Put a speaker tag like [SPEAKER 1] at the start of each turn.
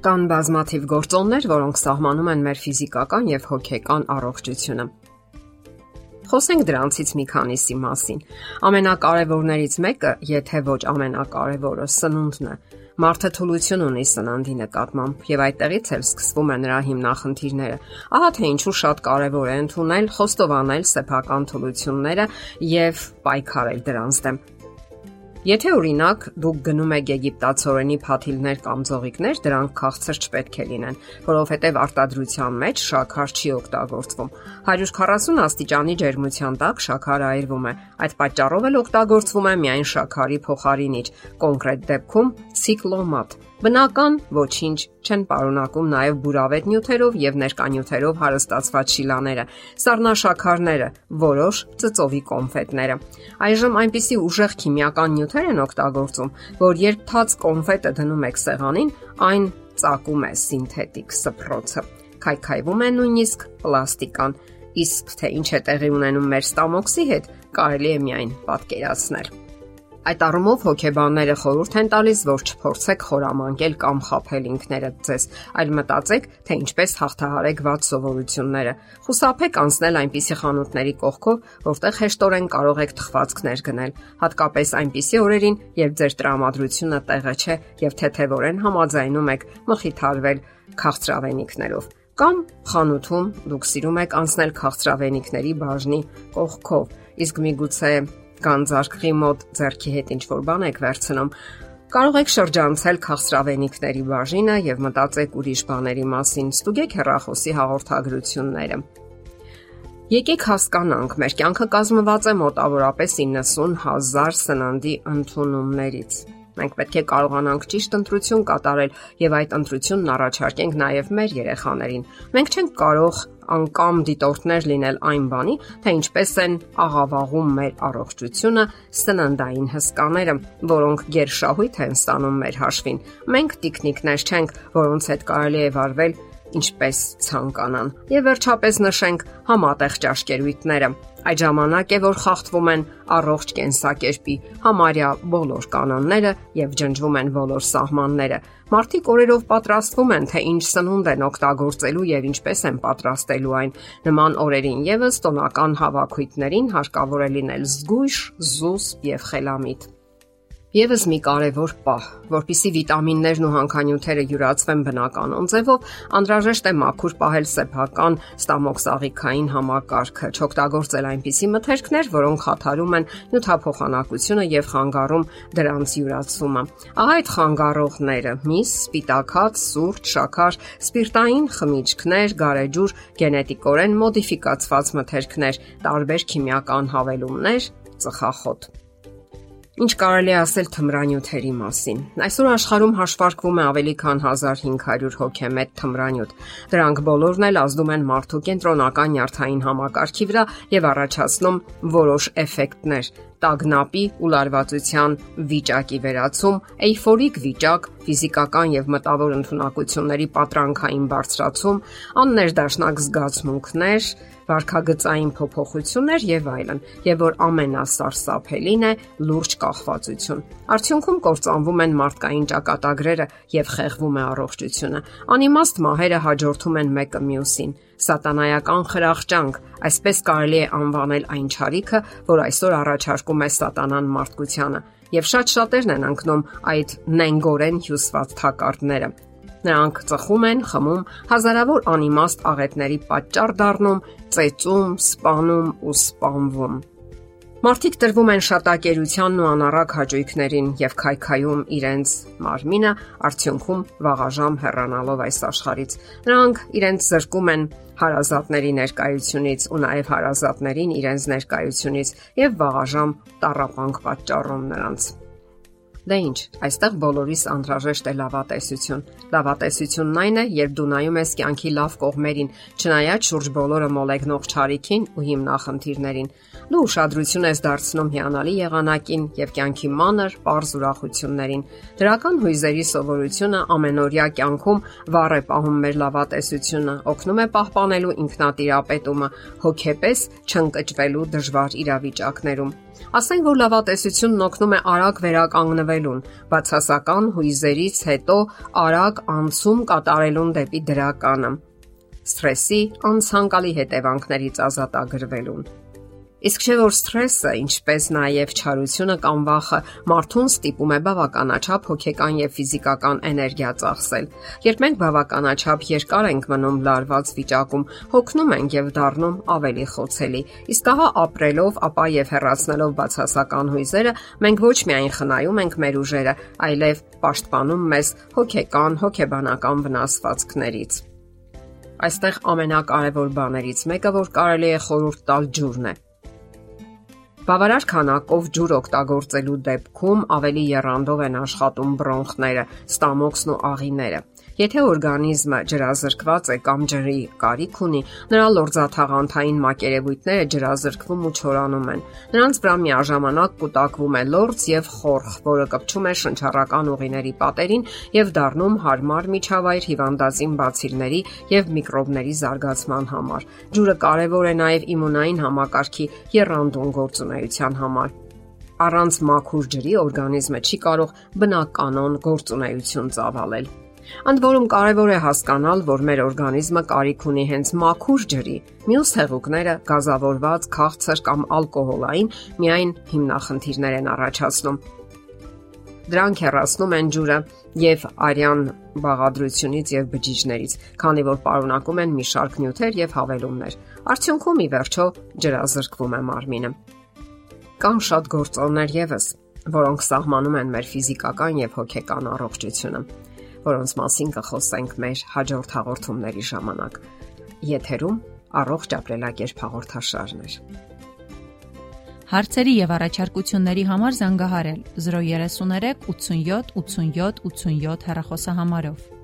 [SPEAKER 1] Կան բազմաթիվ գործոններ, որոնք սահմանում են մեր ֆիզիկական եւ հոգեկան առողջությունը։ Խոսենք դրանցից մի քանիսի մասին։ Ամենակարևորներից մեկը, եթե ոչ ամենակարևորը, սնունդն է։ Մարդը թուլություն ունի սննդի նկատմամբ եւ այդտեղից էլ սկսվում է նրա հիմնախնդիրները։ Ահա թե ինչու շատ կարեւոր է ընդունել, խոստովանել սեփական թուլությունները եւ պայքարել դրանց դեմ։ Եթե օրինակ դուք գնում եք եգիպտացորենի փաթիլներ կամ ձողիկներ, դրանք քաղցր չպետք է լինեն, որովհետև արտադրության մեջ շաքար չի օգտագործվում։ 140 աստիճանի ջերմության տակ շաքարը այրվում է։ Այդ պատճառով էլ օգտագործվում է միայն շաքարի փոխարինիչ, կոնկրետ դեպքում ցիկլոմատ Բնական ոչինչ չեն պարունակում նաև բուրավետ նյութերով եւ ներկանյութերով հարստացված շիլաները, սառնաշաքարները, որոշ ծծովի կոնֆետները։ Այժմ այնպիսի ուժեղ քիմիական նյութեր են օգտագործում, որ երբ թաց կոնֆետը դնում եք սեղանին, այն ծակում է սինթետիկ սփռոցը։ Քայքայվում է նույնիսկ պլաստիկան, իսկ թե ինչ է տեղի ունենում մեր ստամոքսի հետ, կարելի է միայն պատկերացնել։ Այդ առումով հոգեբանները խորհուրդ են տալիս, որ չփորձեք խորամանկել կամ խაფել ինքներդ ձեզ, այլ մտածեք, թե ինչպես հաղթահարեք ված սովորությունները։ Խուսափեք անցնել այնպիսի խանութների կողքով, որտեղ հեշտորեն կարող եք թխվածքներ գնել, հատկապես այնպիսի օրերին, երբ ձեր տրամադրությունը տեղը չէ եւ թեթևորեն համաձայնում եք մխիթարվել քաղցրավենիքներով կամ խանութում դուք սիրում եք անցնել քաղցրավենիքների բաժնի կողքով, իսկ միգուցե գանձարկղի մոտ ձեռքի հետ ինչ որ բան եք վերցնում, կարող եք շրջանցել քաղցրավենիքների բաժինը եւ մտածեք ուրիշ բաների մասին, ստուգեք հեռախոսի հաղորդագրությունները։ Եկեք հասկանանք, մեր կյանքը կազմված է մոտավորապես 90000 սննդի ընդունումներից։ Մենք պետք է կարողանանք ճիշտ ընտրություն կատարել եւ այդ ընտրությունն առաջարկենք նաեւ մեր երեխաներին։ Մենք չենք կարող անկամ դիտորդներ լինել այն բանի, թե ինչպես են աղավաղում մեր առողջությունը սննդային հսկաները, որոնք գերշահույթ են ստանում մեր հաշվին։ Մենք տիկնիկներ չենք, որոնց հետ կարելի է վարվել ինչպես ցանկանան։ Եվ վերջապես նշենք համատեղ ճաշկերույթները։ Այդ ժամանակ է, որ խախտվում են առողջ կենսակերպի համարյա բոլոր կանոնները եւ ջնջվում են բոլոր սահմանները։ Մարդիկ օրերով պատրաստվում են, թե ինչ սնունդ են օգտագործելու եւ ինչպես են պատրաստելու այն։ Նման օրերին եւս տոնական հավաքույթներին հարկավոր է լինել զգույշ, զուսպ եւ խելամիտ։ Եվս մի կարևոր պահ, որpիսի վիտամիններն ու հանքանյութերը յուրացվեն բնականon ձևով, անհրաժեշտ է մաքուր պահել սեփական ստամոքսաղիքային համակարգը, չօգտագործել այնպիսի մթերքներ, որոնք խաթարում են նյութափոխանակությունը եւ խանգարում դրանց յուրացումը։ Ահա այդ խանգարողները՝ միս, սպիտակած, սուրճ, շաքար, սպիրտային խմիչքներ, գարեջուր, գենետիկորեն մոդիֆիկացված մթերքներ, տարբեր քիմիական հավելումներ, ծխախոտ։ Ինչ կարելի ասել թմրանյութերի մասին։ Այսօր աշխարհում հաշվարկվում է ավելի քան 1500 հոգեմետ թմրանյութ։ Դրանք բոլորն էլ ազդում են մարդու կենտրոնական նյարդային համակարգի վրա եւ առաջացնում որոշ էֆեկտներ՝ տագնապի ու լարվածության վիճակի վերացում, էյֆորիկ վիճակ, ֆիզիկական եւ մտավոր ընտունակությունների պատրանքային բարձրացում, աններդաշնակ զգացմունքներ, վարքագծային փոփոխություններ եւ այլն, եւ որ ամենասարսափելին է լուրջ կախվածություն։ Արդյունքում կործանվում են մարդկային ճակատագրերը եւ խեղվում է առողջությունը։ Անիմաստ մահերը հաջորդում են մեկը մյուսին սատանայական խրախճանք, այսպես կարելի է անվանել այն ճարիքը, որ այսօր առաջարկում է սատանան մարդկությանը, եւ շատ շատերն են ընկնում այդ նենգորեն հյուսված թակարդները։ Նրանք ծխում են, խմում, հազարավոր անիմաստ աղետների պատճառ դառնում, ծեծում, սպանում ու սպանվում։ Մարդիկ տրվում են շատակերությանն ու անառակ հաճույքներին եւ քայքայում իրենց մարմինը արդյունքում վաղաժամ հեռանալով այս աշխարից։ Նրանք իրենց զրկում են հարազատների ներկայությունից ու նաև հարազատներին իրենց ներկայությունից եւ վաղաժամ տարապանք պատճառում նրանց։ Դե ինչ, այստեղ բոլորիս անհրաժեշտ է լավատեսություն։ Լավատեսությունն այն է, երբ դու նայում ես կյանքի լավ կողմերին, չնայած շուրջ բոլորը մոլեգնող ճարիքին ու հիմնախնդիրներին։ Դու ուշադրություն ես դարձնում հիանալի եղանակին եւ կյանքի մանր, པարզ ուրախություններին։ Դրական հույզերի սովորությունը ամենօրյա կյանքում վառ է պահում մեր լավատեսությունը, օգնում է պահպանելու ինքնատիրապետումը, հոգեպես չընկճվելու դժվար իրավիճակներում։ Ասենք որ լավատեսությունն օգնում է արագ վերականգնվել գրավելուն, բացասական հույզերից հետո արագ անցում կատարելուն դեպի դրականը, սթրեսի անցանկալի հետևանքներից ազատագրվելուն։ Իսկ չէ որ սթրեսը, ինչպես նաև չարությունը կամ վախը մարդուն ստիպում է բավականաչափ հոգեկան եւ ֆիզիկական էներգիա ծախսել։ Երբ մենք բավականաչափ երկար ենք մնում լարված վիճակում, հոգնում ենք եւ դառնում ավելի խոցելի։ Իսկ ահա ապրելով, ապա եւ հեռացնելով բացասական հույզերը, մենք ոչ միայն խնայում ենք մեր ուժերը, այլև պաշտպանում մեզ հոգեկան, հոգեբանական վնասվածքներից։ Այստեղ ամենակարևոր բաներից մեկը, որ կարելի է խորհուրդ տալ ջուրն է Բավարար քանակով ջուր օգտագործելու դեպքում ավելի երանդով են աշխատում բրոնխները, ստամոքսն ու աղիները։ Եթե օրգանիզմը ջրազրկված է կամ ջրի կարիք ունի, նրա լորձաթաղանթային մակերևույթները ջրազրկվում ու չորանում են։ Նրանց վրա միաժամանակ կուտակվում է լորձ եւ խորխ, որը կպչում է շնչառական ուղիների պատերին եւ դառնում հարմար միջավայր հիվանդացին բացիլների եւ միկրոբների զարգացման համար։ Ջուրը կարևոր է նաեւ իմունային համակարգի երանդուն գործունեության համար առանց մաքուր ջրի օրգանիզմը չի կարող բնականon գործունեություն ծավալել։ Ընդ որում կարևոր է հասկանալ, որ մեր օրգանիզմը կարիք ունի հենց մաքուր ջրի։ Մյուս հեղուկները գազավորված, քաղցր կամ ալկոհոլային միայն հիմնախնդիրներ են առաջացնում։ Դրանք հեռացնում են ջուրը եւ արյան բաղադրությունից եւ բջիջներից, քանի որ պարունակում են մի շարք նյութեր եւ հավելումներ։ Արդյունքում ի վերջո ջրազրկվում է մարմինը։ Կան շատ գործոններ եւս, որոնք սահմանում են մեր ֆիզիկական եւ հոգեկան առողջությունը որոնց մասին կխոսենք մեր հաջորդ հաղորդումների ժամանակ։ Եթերում առողջ ապրելակերպ հաղորդաշարն է։
[SPEAKER 2] Հարցերի եւ առաջարկությունների համար զանգահարել 033 87 87 87 հեռախոսահամարով։